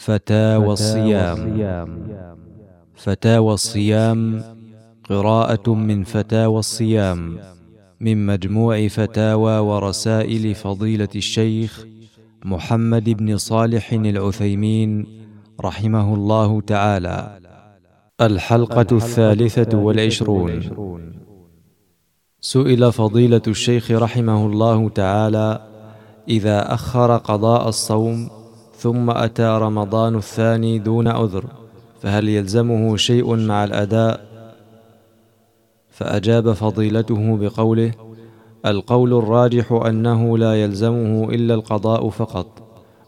فتاوى الصيام. فتاوى الصيام قراءة من فتاوى الصيام من مجموع فتاوى ورسائل فضيلة الشيخ محمد بن صالح العثيمين رحمه الله تعالى. الحلقة الثالثة والعشرون. سئل فضيلة الشيخ رحمه الله تعالى إذا أخر قضاء الصوم ثم أتى رمضان الثاني دون عذر فهل يلزمه شيء مع الأداء؟ فأجاب فضيلته بقوله القول الراجح أنه لا يلزمه إلا القضاء فقط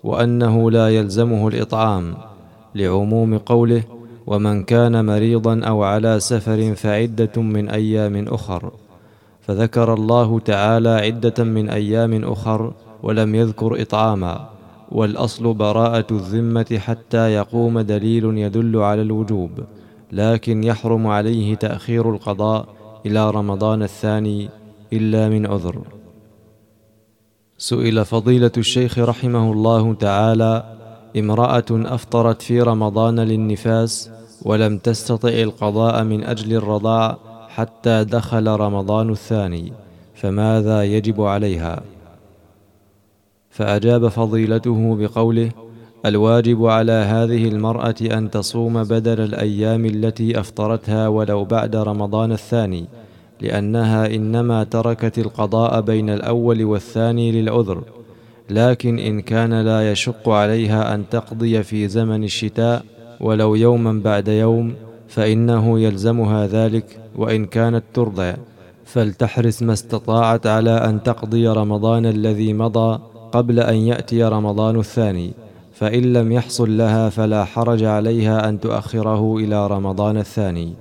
وأنه لا يلزمه الإطعام لعموم قوله ومن كان مريضا أو على سفر فعدة من أيام أخر. فذكر الله تعالى عدة من أيام أخر ولم يذكر إطعاما. والأصل براءة الذمة حتى يقوم دليل يدل على الوجوب لكن يحرم عليه تأخير القضاء إلى رمضان الثاني إلا من عذر. سئل فضيلة الشيخ رحمه الله تعالى امرأة أفطرت في رمضان للنفاس ولم تستطع القضاء من أجل الرضاع حتى دخل رمضان الثاني فماذا يجب عليها؟ فأجاب فضيلته بقوله الواجب على هذه المرأة أن تصوم بدل الأيام التي أفطرتها ولو بعد رمضان الثاني لأنها إنما تركت القضاء بين الأول والثاني للعذر لكن إن كان لا يشق عليها أن تقضي في زمن الشتاء ولو يوما بعد يوم فإنه يلزمها ذلك وإن كانت ترضع. فلتحرص ما استطاعت على أن تقضي رمضان الذي مضى قبل أن يأتي رمضان الثاني فإن لم يحصل لها فلا حرج عليها أن تؤخره إلى رمضان الثاني.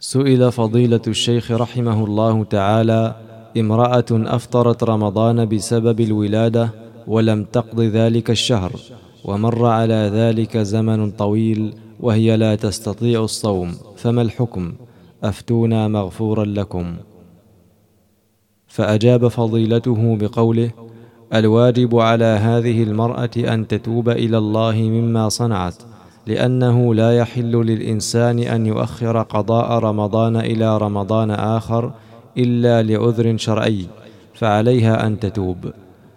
سئل فضيلة الشيخ رحمه الله تعالى امرأة أفطرت رمضان بسبب الولادة ولم تقض ذلك الشهر ومر على ذلك زمن طويل وهي لا تستطيع الصوم فما الحكم؟ أفتونا مغفورا لكم. فأجاب فضيلته بقوله الواجب على هذه المرأة أن تتوب إلى الله مما صنعت لأنه لا يحل للإنسان أن يؤخر قضاء رمضان إلى رمضان آخر إلا لعذر شرعي فعليها أن تتوب.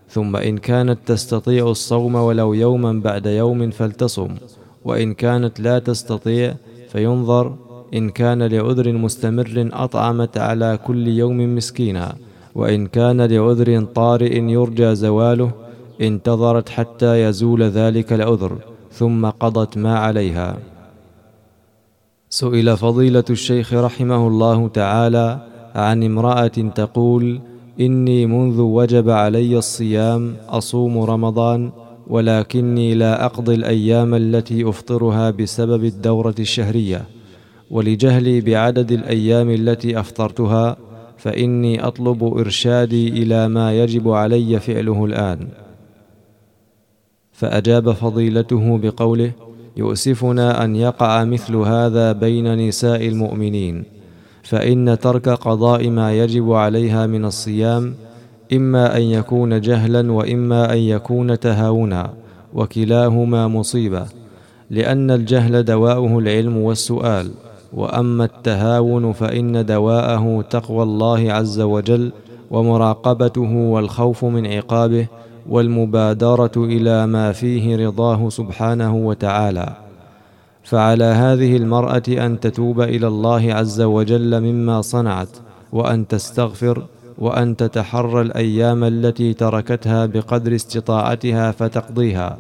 ثم إن كانت تستطيع الصوم ولو يوما بعد يوم فلتصم وإن كانت لا تستطيع فينظر إن كان لعذر مستمر أطعمت على كل يوم مسكينا. وإن كان لعذر طارئ يرجى زواله انتظرت حتى يزول ذلك العذر ثم قضت ما عليها. سئل فضيلة الشيخ رحمه الله تعالى عن امرأة تقول إني منذ وجب علي الصيام أصوم رمضان ولكني لا أقضي الأيام التي أفطرها بسبب الدورة الشهرية ولجهلي بعدد الأيام التي أفطرتها فإني أطلب إرشادي إلى ما يجب علي فعله الآن. فأجاب فضيلته بقوله يؤسفنا أن يقع مثل هذا بين نساء المؤمنين فإن ترك قضاء ما يجب عليها من الصيام إما أن يكون جهلا وإما أن يكون تهاونا وكلاهما مصيبة لأن الجهل دواؤه العلم والسؤال. وأما التهاون فإن دواءه تقوى الله عز وجل ومراقبته والخوف من عقابه والمبادرة إلى ما فيه رضاه سبحانه وتعالى. فعلى هذه المرأة أن تتوب إلى الله عز وجل مما صنعت وأن تستغفر وأن تتحرى الأيام التي تركتها بقدر استطاعتها فتقضيها.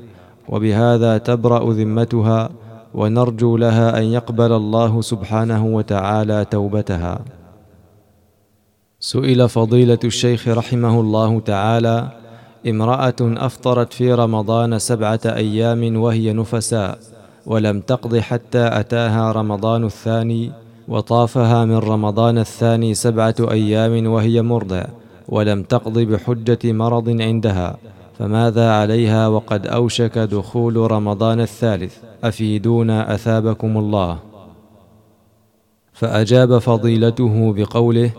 وبهذا تبرأ ذمتها ونرجو لها أن يقبل الله سبحانه وتعالى توبتها. سئل فضيلة الشيخ رحمه الله تعالى امرأة أفطرت في رمضان سبعة أيام وهي نفساء ولم تقض حتى أتاها رمضان الثاني وطافها من رمضان الثاني سبعة أيام وهي مرضع ولم تقض بحجة مرض عندها. فماذا عليها وقد أوشك دخول رمضان الثالث؟ أفيدونا أثابكم الله. فأجاب فضيلته بقوله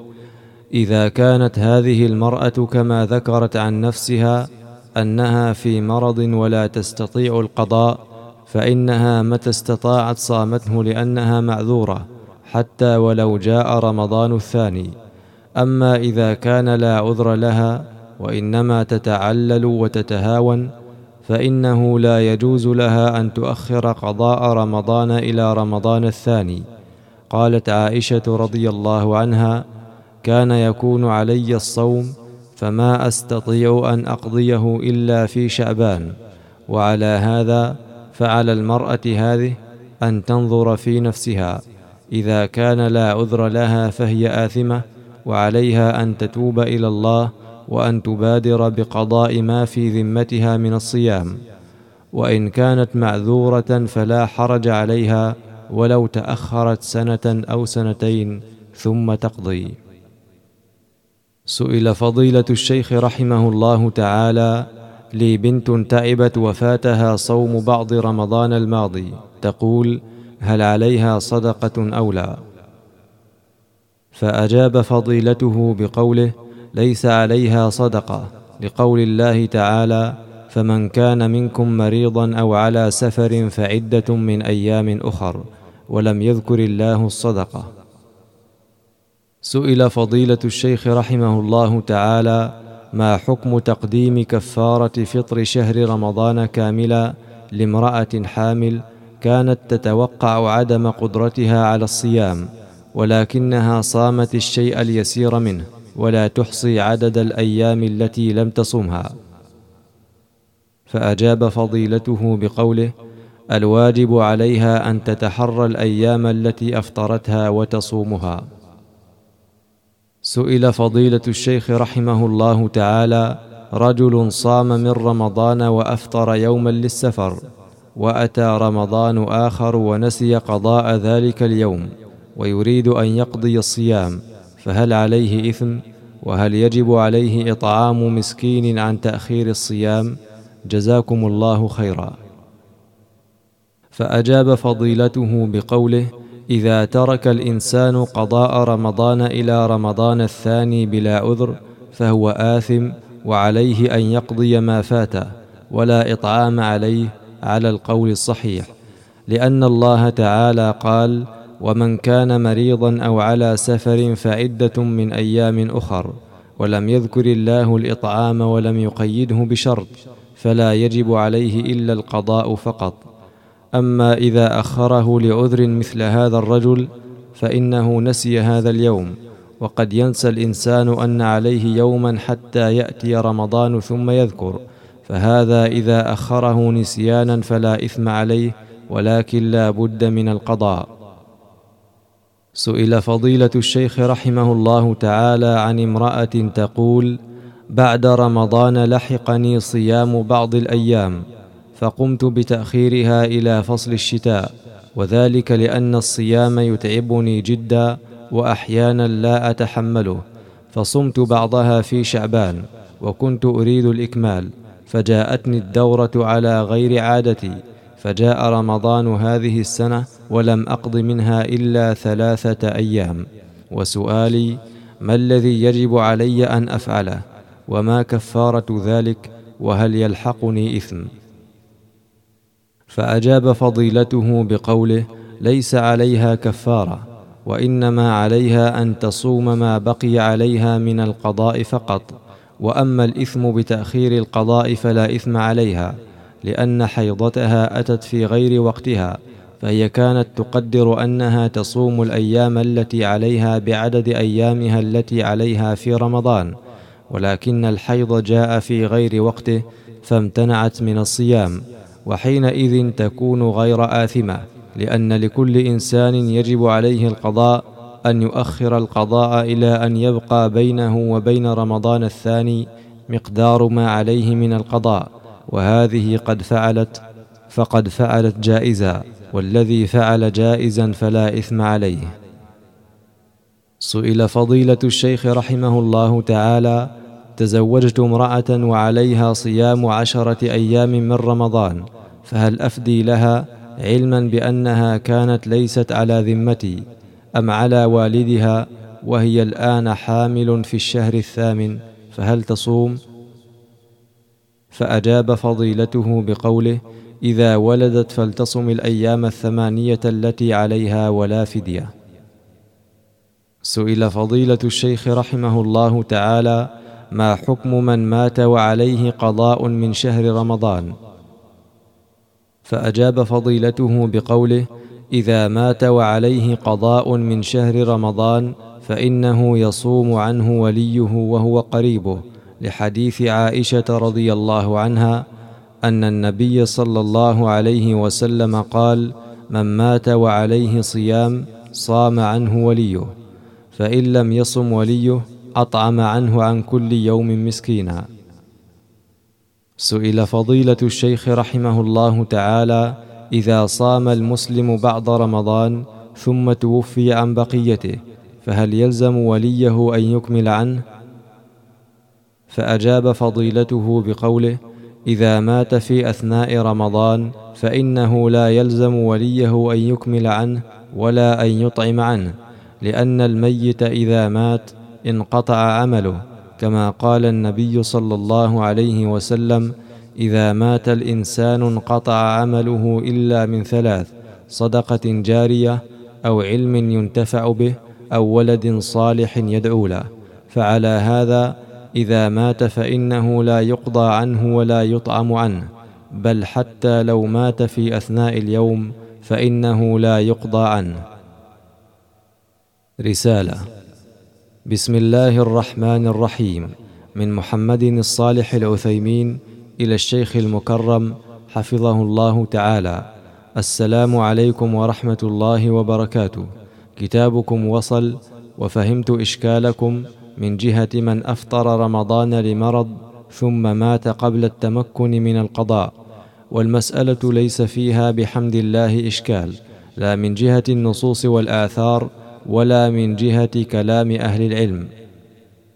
إذا كانت هذه المرأة كما ذكرت عن نفسها أنها في مرض ولا تستطيع القضاء فإنها متى استطاعت صامته لأنها معذورة حتى ولو جاء رمضان الثاني. أما إذا كان لا عذر لها وإنما تتعلل وتتهاون فإنه لا يجوز لها أن تؤخر قضاء رمضان إلى رمضان الثاني. قالت عائشة رضي الله عنها كان يكون علي الصوم فما أستطيع أن أقضيه إلا في شعبان وعلى هذا فعلى المرأة هذه أن تنظر في نفسها. إذا كان لا عذر لها فهي آثمة وعليها أن تتوب إلى الله وأن تبادر بقضاء ما في ذمتها من الصيام وإن كانت معذورة فلا حرج عليها ولو تأخرت سنة أو سنتين ثم تقضي. سئل فضيلة الشيخ رحمه الله تعالى لي بنت تعبت وفاتها صوم بعض رمضان الماضي تقول هل عليها صدقة أو لا؟ فأجاب فضيلته بقوله ليس عليها صدقة. لقول الله تعالى فمن كان منكم مريضا أو على سفر فعدة من أيام أخر ولم يذكر الله الصدقة. سئل فضيلة الشيخ رحمه الله تعالى ما حكم تقديم كفارة فطر شهر رمضان كاملا لامرأة حامل كانت تتوقع عدم قدرتها على الصيام ولكنها صامت الشيء اليسير منه؟ ولا تحصي عدد الأيام التي لم تصمها. فأجاب فضيلته بقوله الواجب عليها أن تتحرى الأيام التي أفطرتها وتصومها. سئل فضيلة الشيخ رحمه الله تعالى رجل صام من رمضان وأفطر يوما للسفر وأتى رمضان آخر ونسي قضاء ذلك اليوم ويريد أن يقضي الصيام. فهل عليه إثم؟ وهل يجب عليه إطعام مسكين عن تأخير الصيام؟ جزاكم الله خيرا. فأجاب فضيلته بقوله إذا ترك الإنسان قضاء رمضان إلى رمضان الثاني بلا عذر فهو آثم وعليه أن يقضي ما فاته ولا إطعام عليه على القول الصحيح لأن الله تعالى قال ومن كان مريضا أو على سفر فعدة من أيام أخر ولم يذكر الله الإطعام ولم يقيده بشرط فلا يجب عليه إلا القضاء فقط. أما إذا أخره لعذر مثل هذا الرجل فإنه نسي هذا اليوم وقد ينسى الإنسان أن عليه يوما حتى يأتي رمضان ثم يذكر. فهذا إذا أخره نسيانا فلا إثم عليه ولكن لا بد من القضاء. سئل فضيلة الشيخ رحمه الله تعالى عن امرأة تقول بعد رمضان لحقني صيام بعض الأيام فقمت بتأخيرها إلى فصل الشتاء وذلك لأن الصيام يتعبني جدا وأحيانا لا أتحمله فصمت بعضها في شعبان وكنت أريد الإكمال فجاءتني الدورة على غير عادتي فجاء رمضان هذه السنة ولم أقض منها إلا ثلاثة أيام. وسؤالي ما الذي يجب علي أن أفعله؟ وما كفارة ذلك؟ وهل يلحقني إثم؟ فأجاب فضيلته بقوله ليس عليها كفارة وإنما عليها أن تصوم ما بقي عليها من القضاء فقط. وأما الإثم بتأخير القضاء فلا إثم عليها. لأن حيضتها أتت في غير وقتها فهي كانت تقدر أنها تصوم الأيام التي عليها بعدد أيامها التي عليها في رمضان ولكن الحيض جاء في غير وقته فامتنعت من الصيام وحينئذ تكون غير آثمة لأن لكل إنسان يجب عليه القضاء أن يؤخر القضاء إلى أن يبقى بينه وبين رمضان الثاني مقدار ما عليه من القضاء. وهذه قد فعلت فقد فعلت جائزا والذي فعل جائزا فلا إثم عليه. سئل فضيلة الشيخ رحمه الله تعالى تزوجت امرأة وعليها صيام عشرة أيام من رمضان فهل أفدي لها علما بأنها كانت ليست على ذمتي أم على والدها وهي الآن حامل في الشهر الثامن فهل تصوم؟ فأجاب فضيلته بقوله إذا ولدت فلتصم الأيام الثمانية التي عليها ولا فدية. سئل فضيلة الشيخ رحمه الله تعالى ما حكم من مات وعليه قضاء من شهر رمضان؟ فأجاب فضيلته بقوله إذا مات وعليه قضاء من شهر رمضان فإنه يصوم عنه وليه وهو قريبه. لحديث عائشة رضي الله عنها أن النبي صلى الله عليه وسلم قال من مات وعليه صيام صام عنه وليه فإن لم يصم وليه أطعم عنه عن كل يوم مسكينا. سئل فضيلة الشيخ رحمه الله تعالى إذا صام المسلم بعض رمضان ثم توفي عن بقيته فهل يلزم وليه أن يكمل عنه؟ فأجاب فضيلته بقوله إذا مات في أثناء رمضان فإنه لا يلزم وليه أن يكمل عنه ولا أن يطعم عنه لأن الميت إذا مات انقطع عمله كما قال النبي صلى الله عليه وسلم إذا مات الإنسان انقطع عمله إلا من ثلاث صدقة جارية أو علم ينتفع به أو ولد صالح يدعو له فعلى هذا إذا مات فإنه لا يقضى عنه ولا يطعم عنه بل حتى لو مات في أثناء اليوم فإنه لا يقضى عنه. رسالة بسم الله الرحمن الرحيم. من محمد الصالح العثيمين إلى الشيخ المكرم حفظه الله تعالى. السلام عليكم ورحمة الله وبركاته. كتابكم وصل وفهمت إشكالكم من جهة من أفطر رمضان لمرض ثم مات قبل التمكن من القضاء. والمسألة ليس فيها بحمد الله إشكال لا من جهة النصوص والآثار ولا من جهة كلام أهل العلم.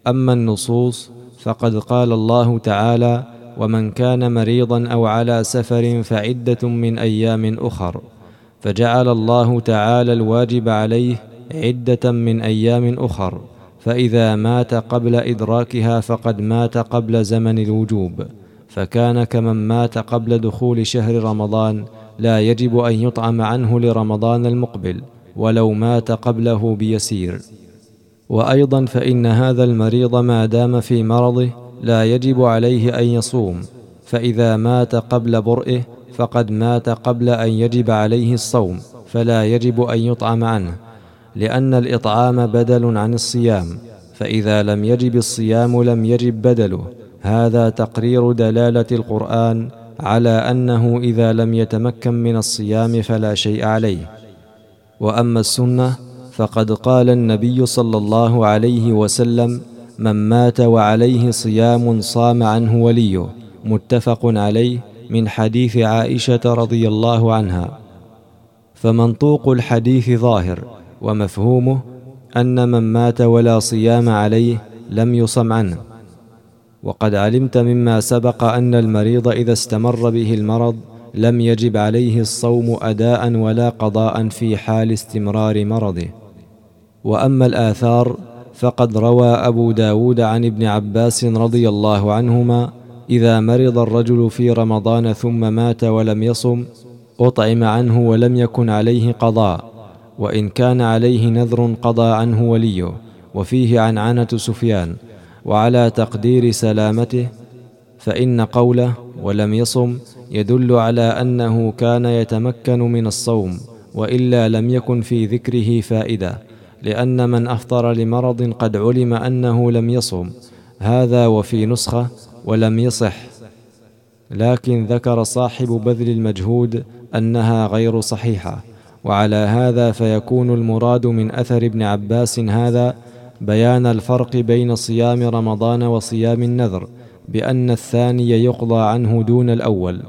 أما النصوص فقد قال الله تعالى ومن كان مريضا أو على سفر فعدة من أيام أخر فجعل الله تعالى الواجب عليه عدة من أيام أخر. فإذا مات قبل إدراكها فقد مات قبل زمن الوجوب فكان كمن مات قبل دخول شهر رمضان لا يجب أن يطعم عنه لرمضان المقبل ولو مات قبله بيسير. وأيضا فإن هذا المريض ما دام في مرضه لا يجب عليه أن يصوم فإذا مات قبل برئه فقد مات قبل أن يجب عليه الصوم فلا يجب أن يطعم عنه. لأن الإطعام بدل عن الصيام فإذا لم يجب الصيام لم يجب بدله. هذا تقرير دلالة القرآن على أنه إذا لم يتمكن من الصيام فلا شيء عليه. وأما السنة فقد قال النبي صلى الله عليه وسلم من مات وعليه صيام صام عنه وليه. متفق عليه من حديث عائشة رضي الله عنها. فمنطوق الحديث ظاهر ومفهومه أن من مات ولا صيام عليه لم يصم عنه. وقد علمت مما سبق أن المريض إذا استمر به المرض لم يجب عليه الصوم اداء ولا قضاء في حال استمرار مرضه. وأما الآثار فقد روى أبو داود عن ابن عباس رضي الله عنهما إذا مرض الرجل في رمضان ثم مات ولم يصم أطعم عنه ولم يكن عليه قضاء. وإن كان عليه نذر قضى عنه وليه وفيه عنعنه سفيان وعلى تقدير سلامته فإن قوله ولم يصم يدل على أنه كان يتمكن من الصوم وإلا لم يكن في ذكره فائدة لأن من أفطر لمرض قد علم أنه لم يصم هذا وفي نسخة ولم يصح. لكن ذكر صاحب بذل المجهود أنها غير صحيحة. وعلى هذا فيكون المراد من أثر ابن عباس هذا بيان الفرق بين صيام رمضان وصيام النذر بأن الثاني يقضى عنه دون الأول.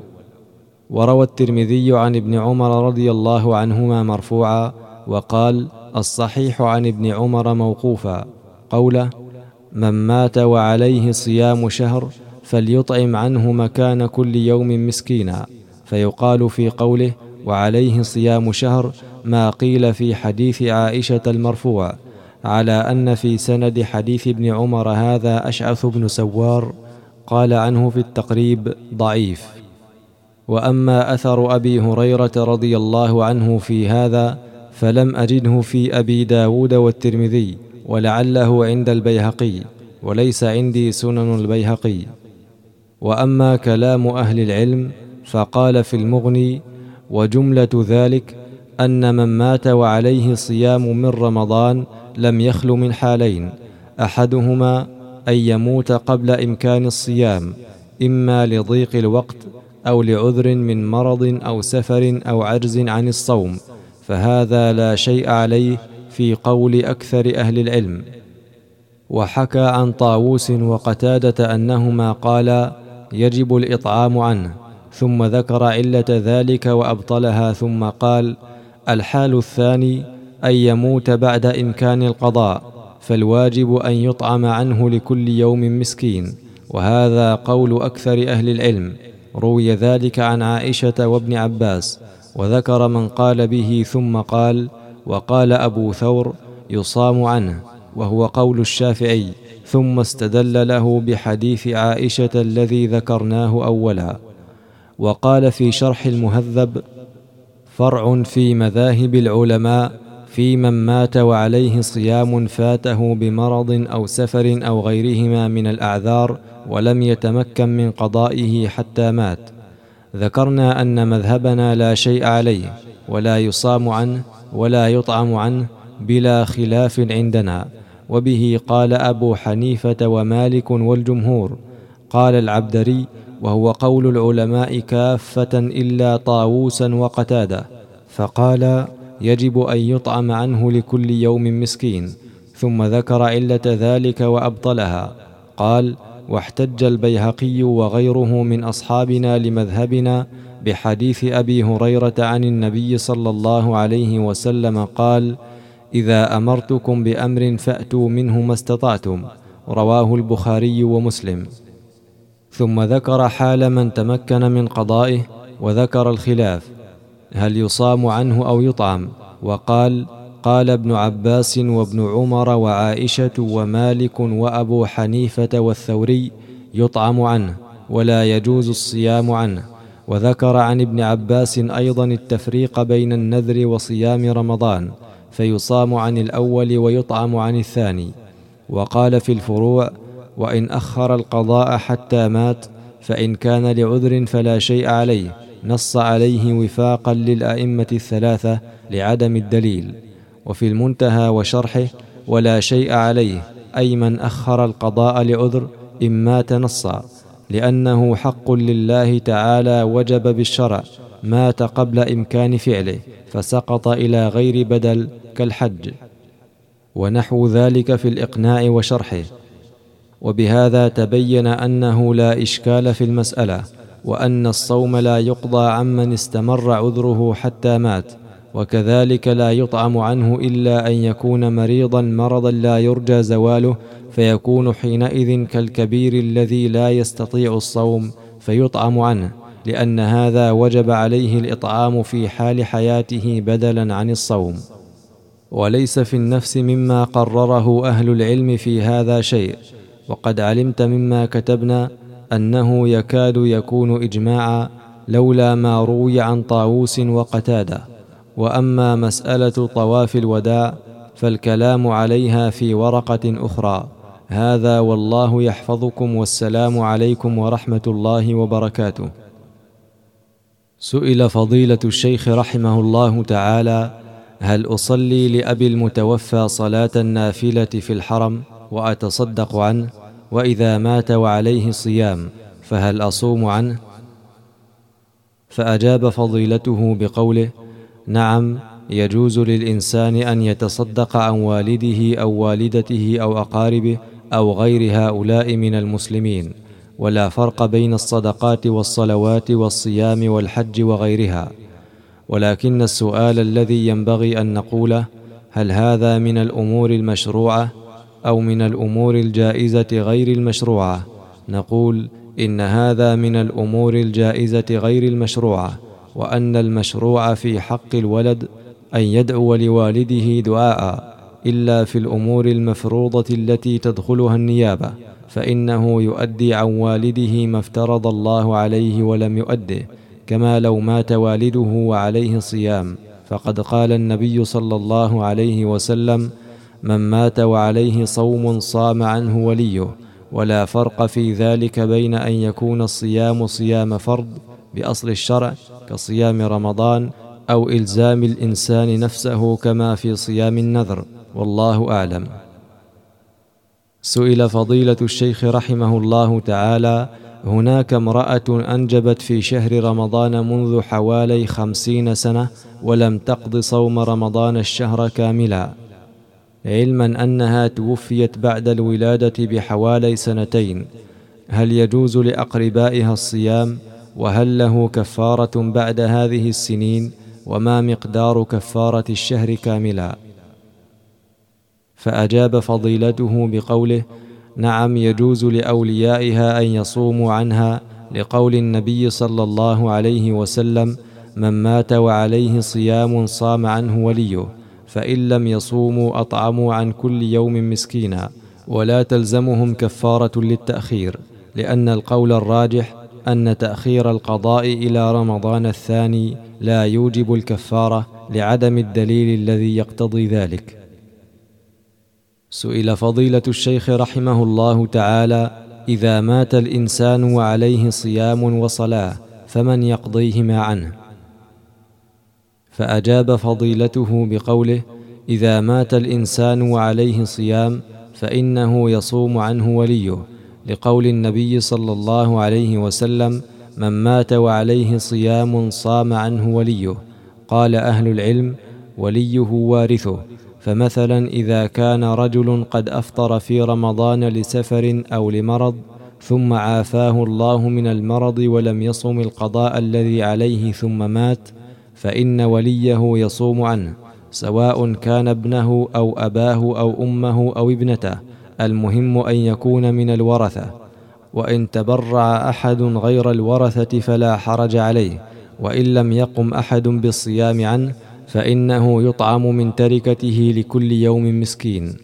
وروى الترمذي عن ابن عمر رضي الله عنهما مرفوعا وقال الصحيح عن ابن عمر موقوفا قوله من مات وعليه صيام شهر فليطعم عنه مكان كل يوم مسكينا فيقال في قوله وعليه صيام شهر ما قيل في حديث عائشة المرفوع على أن في سند حديث ابن عمر هذا أشعث بن سوار قال عنه في التقريب ضعيف. وأما أثر أبي هريرة رضي الله عنه في هذا فلم أجده في أبي داود والترمذي ولعله عند البيهقي وليس عندي سنن البيهقي. وأما كلام أهل العلم فقال في المغني وجملة ذلك أن من مات وعليه صيام من رمضان لم يخل من حالين أحدهما أن يموت قبل إمكان الصيام إما لضيق الوقت أو لعذر من مرض أو سفر أو عجز عن الصوم فهذا لا شيء عليه في قول أكثر أهل العلم. وحكى عن طاووس وقتادة أنهما قالا يجب الإطعام عنه. ثم ذكر علة ذلك وأبطلها ثم قال الحال الثاني أن يموت بعد إمكان القضاء فالواجب أن يطعم عنه لكل يوم مسكين وهذا قول أكثر أهل العلم روي ذلك عن عائشة وابن عباس وذكر من قال به ثم قال وقال أبو ثور يصام عنه وهو قول الشافعي ثم استدل له بحديث عائشة الذي ذكرناه أولا. وقال في شرح المهذب فرع في مذاهب العلماء في من مات وعليه صيام فاته بمرض أو سفر أو غيرهما من الأعذار ولم يتمكن من قضائه حتى مات. ذكرنا أن مذهبنا لا شيء عليه ولا يصام عنه ولا يطعم عنه بلا خلاف عندنا. وبه قال أبو حنيفة ومالك والجمهور قال العبدري وهو قول العلماء كافة إلا طاووسا وقتاده فقال يجب أن يطعم عنه لكل يوم مسكين ثم ذكر علة ذلك وأبطلها قال واحتج البيهقي وغيره من أصحابنا لمذهبنا بحديث أبي هريرة عن النبي صلى الله عليه وسلم قال إذا أمرتكم بأمر فأتوا منه ما استطعتم رواه البخاري ومسلم. ثم ذكر حال من تمكن من قضائه وذكر الخلاف هل يصام عنه أو يطعم؟ وقال قال ابن عباس وابن عمر وعائشة ومالك وأبو حنيفة والثوري يطعم عنه ولا يجوز الصيام عنه. وذكر عن ابن عباس أيضا التفريق بين النذر وصيام رمضان فيصام عن الأول ويطعم عن الثاني. وقال في الفروع وإن أخر القضاء حتى مات فإن كان لعذر فلا شيء عليه نص عليه وفاقا للأئمة الثلاثة لعدم الدليل. وفي المنتهى وشرحه ولا شيء عليه أي من أخر القضاء لعذر إن مات نصا لأنه حق لله تعالى وجب بالشرع مات قبل إمكان فعله فسقط إلى غير بدل كالحج. ونحو ذلك في الإقناع وشرحه. وبهذا تبين أنه لا إشكال في المسألة وأن الصوم لا يقضى عمن استمر عذره حتى مات وكذلك لا يطعم عنه إلا أن يكون مريضا مرضا لا يرجى زواله فيكون حينئذ كالكبير الذي لا يستطيع الصوم فيطعم عنه لأن هذا وجب عليه الإطعام في حال حياته بدلا عن الصوم. وليس في النفس مما قرره أهل العلم في هذا شيء وقد علمت مما كتبنا أنه يكاد يكون اجماعا لولا ما روي عن طاووس وقتادة. وأما مسألة طواف الوداع فالكلام عليها في ورقة أخرى. هذا والله يحفظكم والسلام عليكم ورحمة الله وبركاته. سئل فضيلة الشيخ رحمه الله تعالى هل أصلي لأبي المتوفى صلاة النافلة في الحرم وأتصدق عنه؟ وإذا مات وعليه صيام فهل أصوم عنه؟ فأجاب فضيلته بقوله نعم يجوز للإنسان أن يتصدق عن والده أو والدته أو أقاربه أو غير هؤلاء من المسلمين ولا فرق بين الصدقات والصلوات والصيام والحج وغيرها. ولكن السؤال الذي ينبغي أن نقوله هل هذا من الأمور المشروعة؟ أو من الأمور الجائزة غير المشروعة. نقول إن هذا من الأمور الجائزة غير المشروعة وأن المشروع في حق الولد أن يدعو لوالده دعاء إلا في الأمور المفروضة التي تدخلها النيابة فإنه يؤدي عن والده ما افترض الله عليه ولم يؤده كما لو مات والده وعليه صيام. فقد قال النبي صلى الله عليه وسلم من مات وعليه صوم صام عنه وليه ولا فرق في ذلك بين أن يكون الصيام صيام فرض بأصل الشرع كصيام رمضان أو إلزام الإنسان نفسه كما في صيام النذر والله أعلم. سئل فضيلة الشيخ رحمه الله تعالى هناك امرأة أنجبت في شهر رمضان منذ حوالي خمسين سنة ولم تقض صوم رمضان الشهر كاملا. علما أنها توفيت بعد الولادة بحوالي سنتين. هل يجوز لأقربائها الصيام؟ وهل له كفارة بعد هذه السنين؟ وما مقدار كفارة الشهر كاملا؟ فأجاب فضيلته بقوله نعم يجوز لأوليائها أن يصوموا عنها لقول النبي صلى الله عليه وسلم من مات وعليه صيام صام عنه وليه. فإن لم يصوموا أطعموا عن كل يوم مسكينا ولا تلزمهم كفارة للتأخير لأن القول الراجح أن تأخير القضاء إلى رمضان الثاني لا يوجب الكفارة لعدم الدليل الذي يقتضي ذلك. سئل فضيلة الشيخ رحمه الله تعالى إذا مات الإنسان وعليه صيام وصلاة فمن يقضيهما عنه؟ فأجاب فضيلته بقوله إذا مات الإنسان وعليه صيام فإنه يصوم عنه وليه. لقول النبي صلى الله عليه وسلم من مات وعليه صيام صام عنه وليه. قال أهل العلم وليه وارثه. فمثلا إذا كان رجل قد أفطر في رمضان لسفر أو لمرض ثم عافاه الله من المرض ولم يصم القضاء الذي عليه ثم مات فإن وليه يصوم عنه سواء كان ابنه أو أباه أو أمه أو ابنته المهم أن يكون من الورثة. وإن تبرع أحد غير الورثة فلا حرج عليه وإن لم يقم أحد بالصيام عنه فإنه يطعم من تركته لكل يوم مسكين.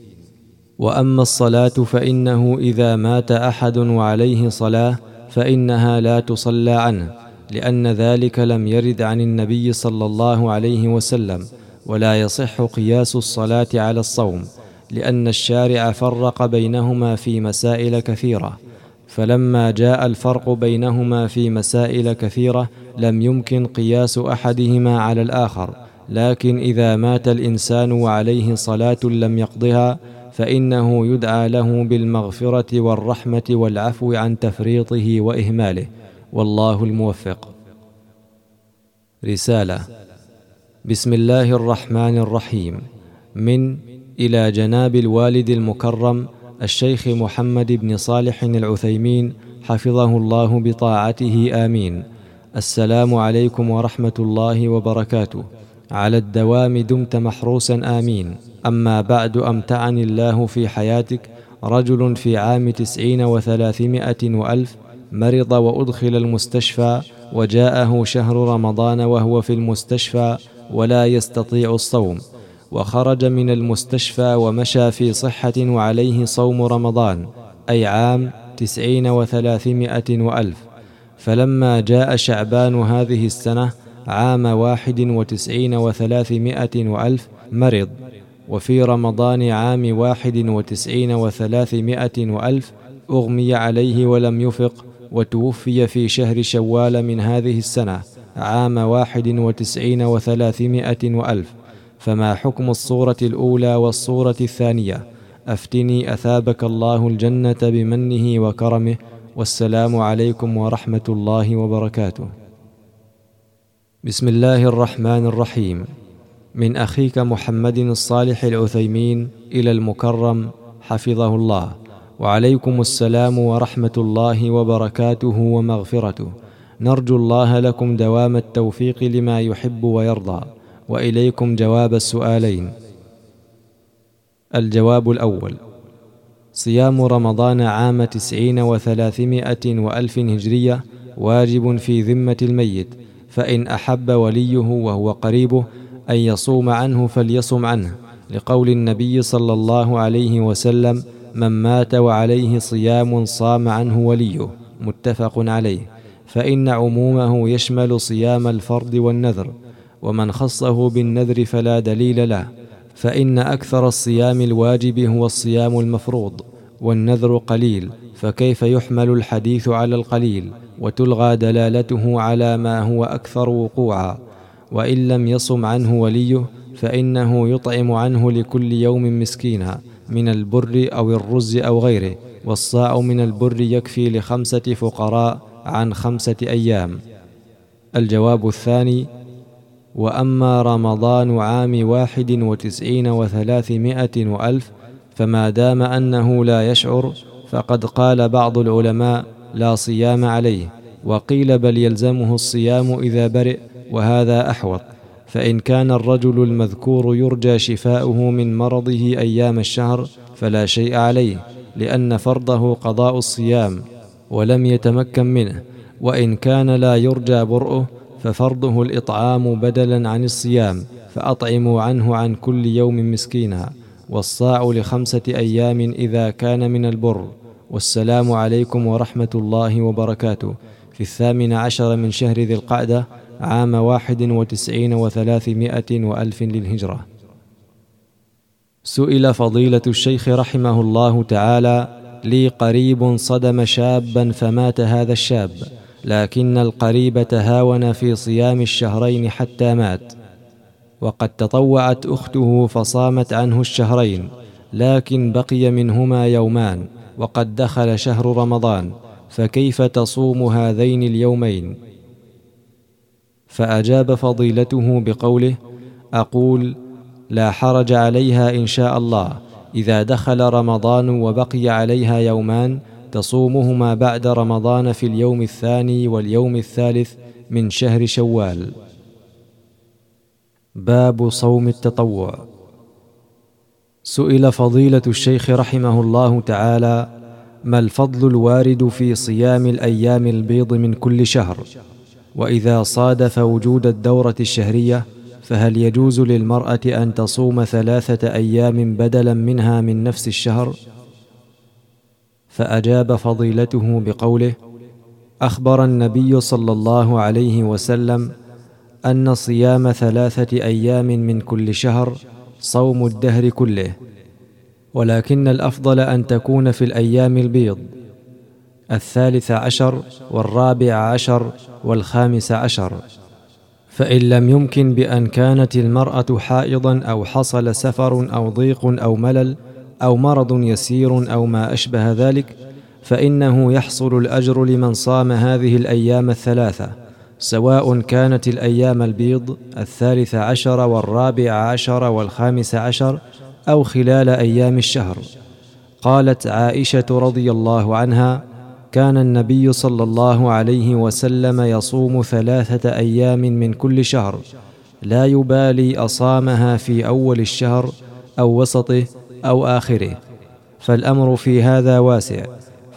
وأما الصلاة فإنه إذا مات أحد وعليه صلاة فإنها لا تصلى عنه. لأن ذلك لم يرد عن النبي صلى الله عليه وسلم ولا يصح قياس الصلاة على الصوم لأن الشارع فرق بينهما في مسائل كثيرة. فلما جاء الفرق بينهما في مسائل كثيرة لم يمكن قياس أحدهما على الآخر. لكن إذا مات الإنسان وعليه صلاة لم يقضها فإنه يدعى له بالمغفرة والرحمة والعفو عن تفريطه وإهماله. والله الموفق. رسالة بسم الله الرحمن الرحيم. من إلى جناب الوالد المكرم الشيخ محمد بن صالح العثيمين حفظه الله بطاعته آمين. السلام عليكم ورحمة الله وبركاته. على الدوام دمت محروسا آمين. أما بعد أمتعني الله في حياتك رجل في عام تسعين وثلاثمائة وألف مرض وأدخل المستشفى وجاءه شهر رمضان وهو في المستشفى ولا يستطيع الصوم وخرج من المستشفى ومشى في صحة وعليه صوم رمضان أي عام تسعين وثلاثمائة وألف. فلما جاء شعبان هذه السنة عام واحد وتسعين وثلاثمائة وألف مرض وفي رمضان عام واحد وتسعين وثلاثمائة وألف أغمي عليه ولم يفق وتوفي في شهر شوال من هذه السنة عام واحد وتسعين وثلاثمائة وألف. فما حكم الصورة الأولى والصورة الثانية؟ أفتني أثابك الله الجنة بمنه وكرمه. والسلام عليكم ورحمة الله وبركاته. بسم الله الرحمن الرحيم. من أخيك محمد الصالح العثيمين إلى المكرم حفظه الله. وعليكم السلام ورحمة الله وبركاته ومغفرته. نرجو الله لكم دوام التوفيق لما يحب ويرضى. وإليكم جواب السؤالين. الجواب الأول. صيام رمضان عام تسعين وثلاثمائة وألف هجرية واجب في ذمة الميت. فإن أحب وليه وهو قريبه أن يصوم عنه فليصم عنه. لقول النبي صلى الله عليه وسلم من مات وعليه صيام صام عنه وليه متفق عليه فإن عمومه يشمل صيام الفرض والنذر ومن خصه بالنذر فلا دليل له فإن أكثر الصيام الواجب هو الصيام المفروض والنذر قليل فكيف يحمل الحديث على القليل وتلغى دلالته على ما هو أكثر وقوعا وإن لم يصم عنه وليه فإنه يطعم عنه لكل يوم مسكينا. من البر أو الرز أو غيره والصاع من البر يكفي لخمسة فقراء عن خمسة أيام. الجواب الثاني وأما رمضان عام واحد وتسعين وثلاثمائة وألف فما دام أنه لا يشعر فقد قال بعض العلماء لا صيام عليه وقيل بل يلزمه الصيام إذا برئ وهذا أحوط. فإن كان الرجل المذكور يرجى شفاؤه من مرضه أيام الشهر فلا شيء عليه لأن فرضه قضاء الصيام ولم يتمكن منه وإن كان لا يرجى برؤه ففرضه الإطعام بدلا عن الصيام فأطعموا عنه عن كل يوم مسكينا والصاع لخمسة أيام إذا كان من البر. والسلام عليكم ورحمة الله وبركاته. في الثامن عشر من شهر ذي القعدة عام واحد وتسعين وثلاثمائة وألف للهجرة. سئل فضيلة الشيخ رحمه الله تعالى لي قريب صدم شابا فمات هذا الشاب لكن القريب تهاون في صيام الشهرين حتى مات وقد تطوعت أخته فصامت عنه الشهرين لكن بقي منهما يومان وقد دخل شهر رمضان فكيف تصوم هذين اليومين؟ فأجاب فضيلته بقوله أقول لا حرج عليها إن شاء الله إذا دخل رمضان وبقي عليها يومان تصومهما بعد رمضان في اليوم الثاني واليوم الثالث من شهر شوال. باب صوم التطوع. سئل فضيلة الشيخ رحمه الله تعالى ما الفضل الوارد في صيام الأيام البيض من كل شهر؟ وإذا صادف وجود الدورة الشهرية فهل يجوز للمرأة أن تصوم ثلاثة أيام بدلا منها من نفس الشهر؟ فأجاب فضيلته بقوله أخبر النبي صلى الله عليه وسلم أن صيام ثلاثة أيام من كل شهر صوم الدهر كله ولكن الأفضل أن تكون في الأيام البيض. الثالث عشر والرابع عشر والخامس عشر. فإن لم يمكن بأن كانت المرأة حائضا أو حصل سفر أو ضيق أو ملل أو مرض يسير أو ما أشبه ذلك فإنه يحصل الأجر لمن صام هذه الأيام الثلاثة سواء كانت الأيام البيض الثالث عشر والرابع عشر والخامس عشر أو خلال أيام الشهر. قالت عائشة رضي الله عنها كان النبي صلى الله عليه وسلم يصوم ثلاثة أيام من كل شهر. لا يبالي أصامها في أول الشهر أو وسطه أو آخره. فالأمر في هذا واسع.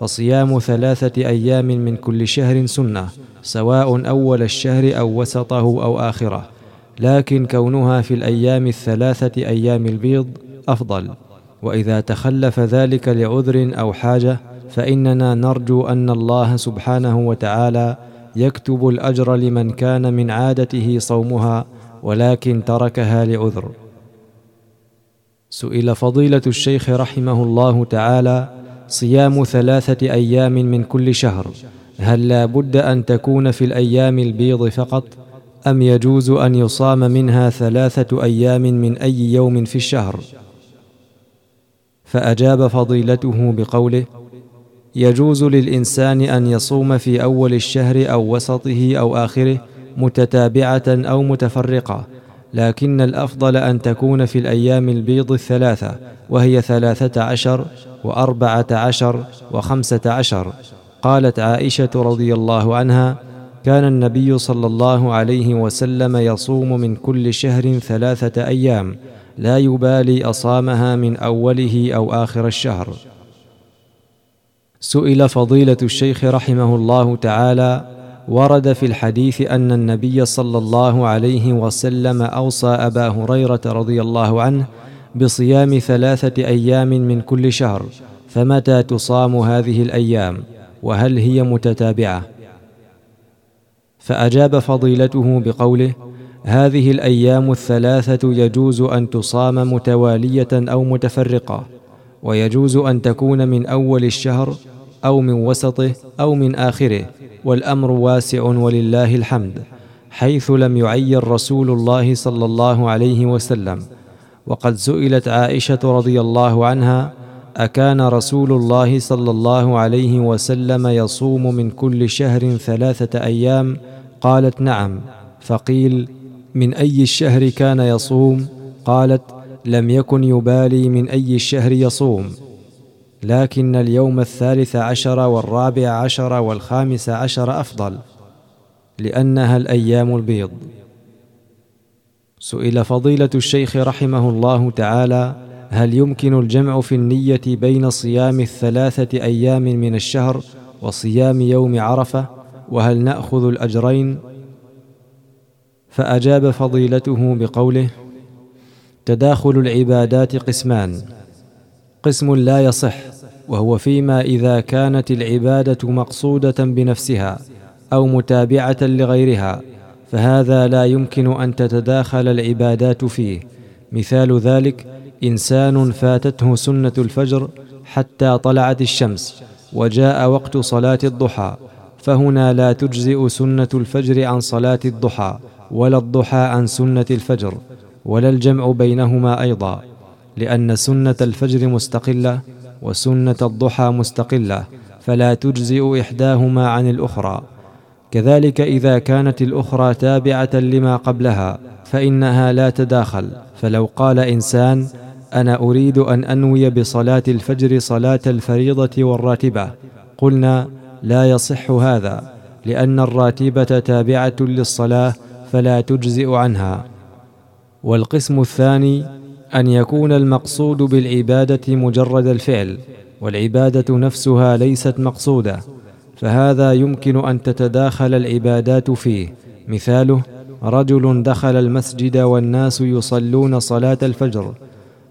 فصيام ثلاثة أيام من كل شهر سنة سواء أول الشهر أو وسطه أو آخره. لكن كونها في الأيام الثلاثة أيام البيض أفضل. وإذا تخلف ذلك لعذر أو حاجة فإننا نرجو أن الله سبحانه وتعالى يكتب الأجر لمن كان من عادته صومها ولكن تركها لعذر. سئل فضيلة الشيخ رحمه الله تعالى صيام ثلاثة أيام من كل شهر هل لا بد أن تكون في الأيام البيض فقط أم يجوز أن يصام منها ثلاثة أيام من أي يوم في الشهر؟ فأجاب فضيلته بقوله يجوز للإنسان أن يصوم في أول الشهر أو وسطه أو آخره متتابعة أو متفرقة لكن الأفضل أن تكون في الأيام البيض الثلاثة وهي ثلاثة عشر وأربعة عشر وخمسة عشر. قالت عائشة رضي الله عنها كان النبي صلى الله عليه وسلم يصوم من كل شهر ثلاثة أيام لا يبالي أصامها من أوله أو آخر الشهر. سئل فضيلة الشيخ رحمه الله تعالى ورد في الحديث أن النبي صلى الله عليه وسلم أوصى أبا هريرة رضي الله عنه بصيام ثلاثة أيام من كل شهر فمتى تصام هذه الأيام؟ وهل هي متتابعة؟ فأجاب فضيلته بقوله هذه الأيام الثلاثة يجوز أن تصام متوالية أو متفرقة. ويجوز أن تكون من أول الشهر أو من وسطه أو من آخره والأمر واسع ولله الحمد حيث لم يعين رسول الله صلى الله عليه وسلم. وقد سئلت عائشة رضي الله عنها أكان رسول الله صلى الله عليه وسلم يصوم من كل شهر ثلاثة أيام؟ قالت نعم. فقيل من أي الشهر كان يصوم؟ قالت لم يكن يبالي من أي الشهر يصوم لكن اليوم الثالث عشر والرابع عشر والخامس عشر أفضل لأنها الأيام البيض. سئل فضيلة الشيخ رحمه الله تعالى هل يمكن الجمع في النية بين صيام الثلاثة أيام من الشهر وصيام يوم عرفة وهل نأخذ الأجرين؟ فأجاب فضيلته بقوله تداخل العبادات قسمان. قسم لا يصح وهو فيما إذا كانت العبادة مقصودة بنفسها أو متابعة لغيرها فهذا لا يمكن أن تتداخل العبادات فيه. مثال ذلك إنسان فاتته سنة الفجر حتى طلعت الشمس وجاء وقت صلاة الضحى فهنا لا تجزئ سنة الفجر عن صلاة الضحى ولا الضحى عن سنة الفجر. ولا الجمع بينهما أيضا لأن سنة الفجر مستقلة وسنة الضحى مستقلة فلا تجزئ إحداهما عن الأخرى. كذلك إذا كانت الأخرى تابعة لما قبلها فإنها لا تداخل. فلو قال إنسان أنا أريد أن أنوي بصلاة الفجر صلاة الفريضة والراتبة قلنا لا يصح هذا لأن الراتبة تابعة للصلاة فلا تجزئ عنها. والقسم الثاني أن يكون المقصود بالعبادة مجرد الفعل والعبادة نفسها ليست مقصودة فهذا يمكن أن تتداخل العبادات فيه. مثاله رجل دخل المسجد والناس يصلون صلاة الفجر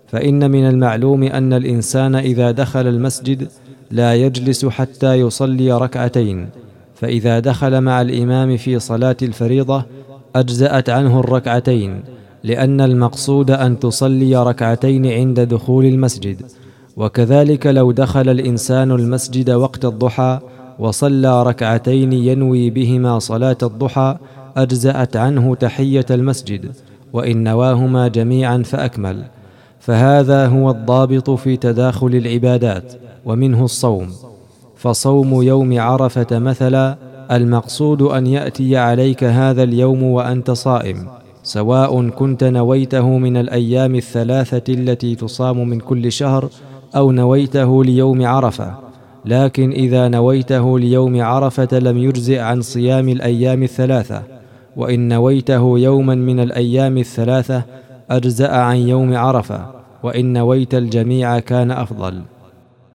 فإن من المعلوم أن الإنسان إذا دخل المسجد لا يجلس حتى يصلي ركعتين فإذا دخل مع الإمام في صلاة الفريضة أجزأت عنه الركعتين. لأن المقصود أن تصلي ركعتين عند دخول المسجد. وكذلك لو دخل الإنسان المسجد وقت الضحى وصلى ركعتين ينوي بهما صلاة الضحى أجزأت عنه تحية المسجد وإن نواهما جميعا فأكمل. فهذا هو الضابط في تداخل العبادات ومنه الصوم. فصوم يوم عرفة مثلا المقصود أن يأتي عليك هذا اليوم وأنت صائم. سواء كنت نويته من الأيام الثلاثة التي تصام من كل شهر أو نويته ليوم عرفة. لكن إذا نويته ليوم عرفة لم يجزئ عن صيام الأيام الثلاثة. وإن نويته يوما من الأيام الثلاثة أجزأ عن يوم عرفة. وإن نويت الجميع كان أفضل.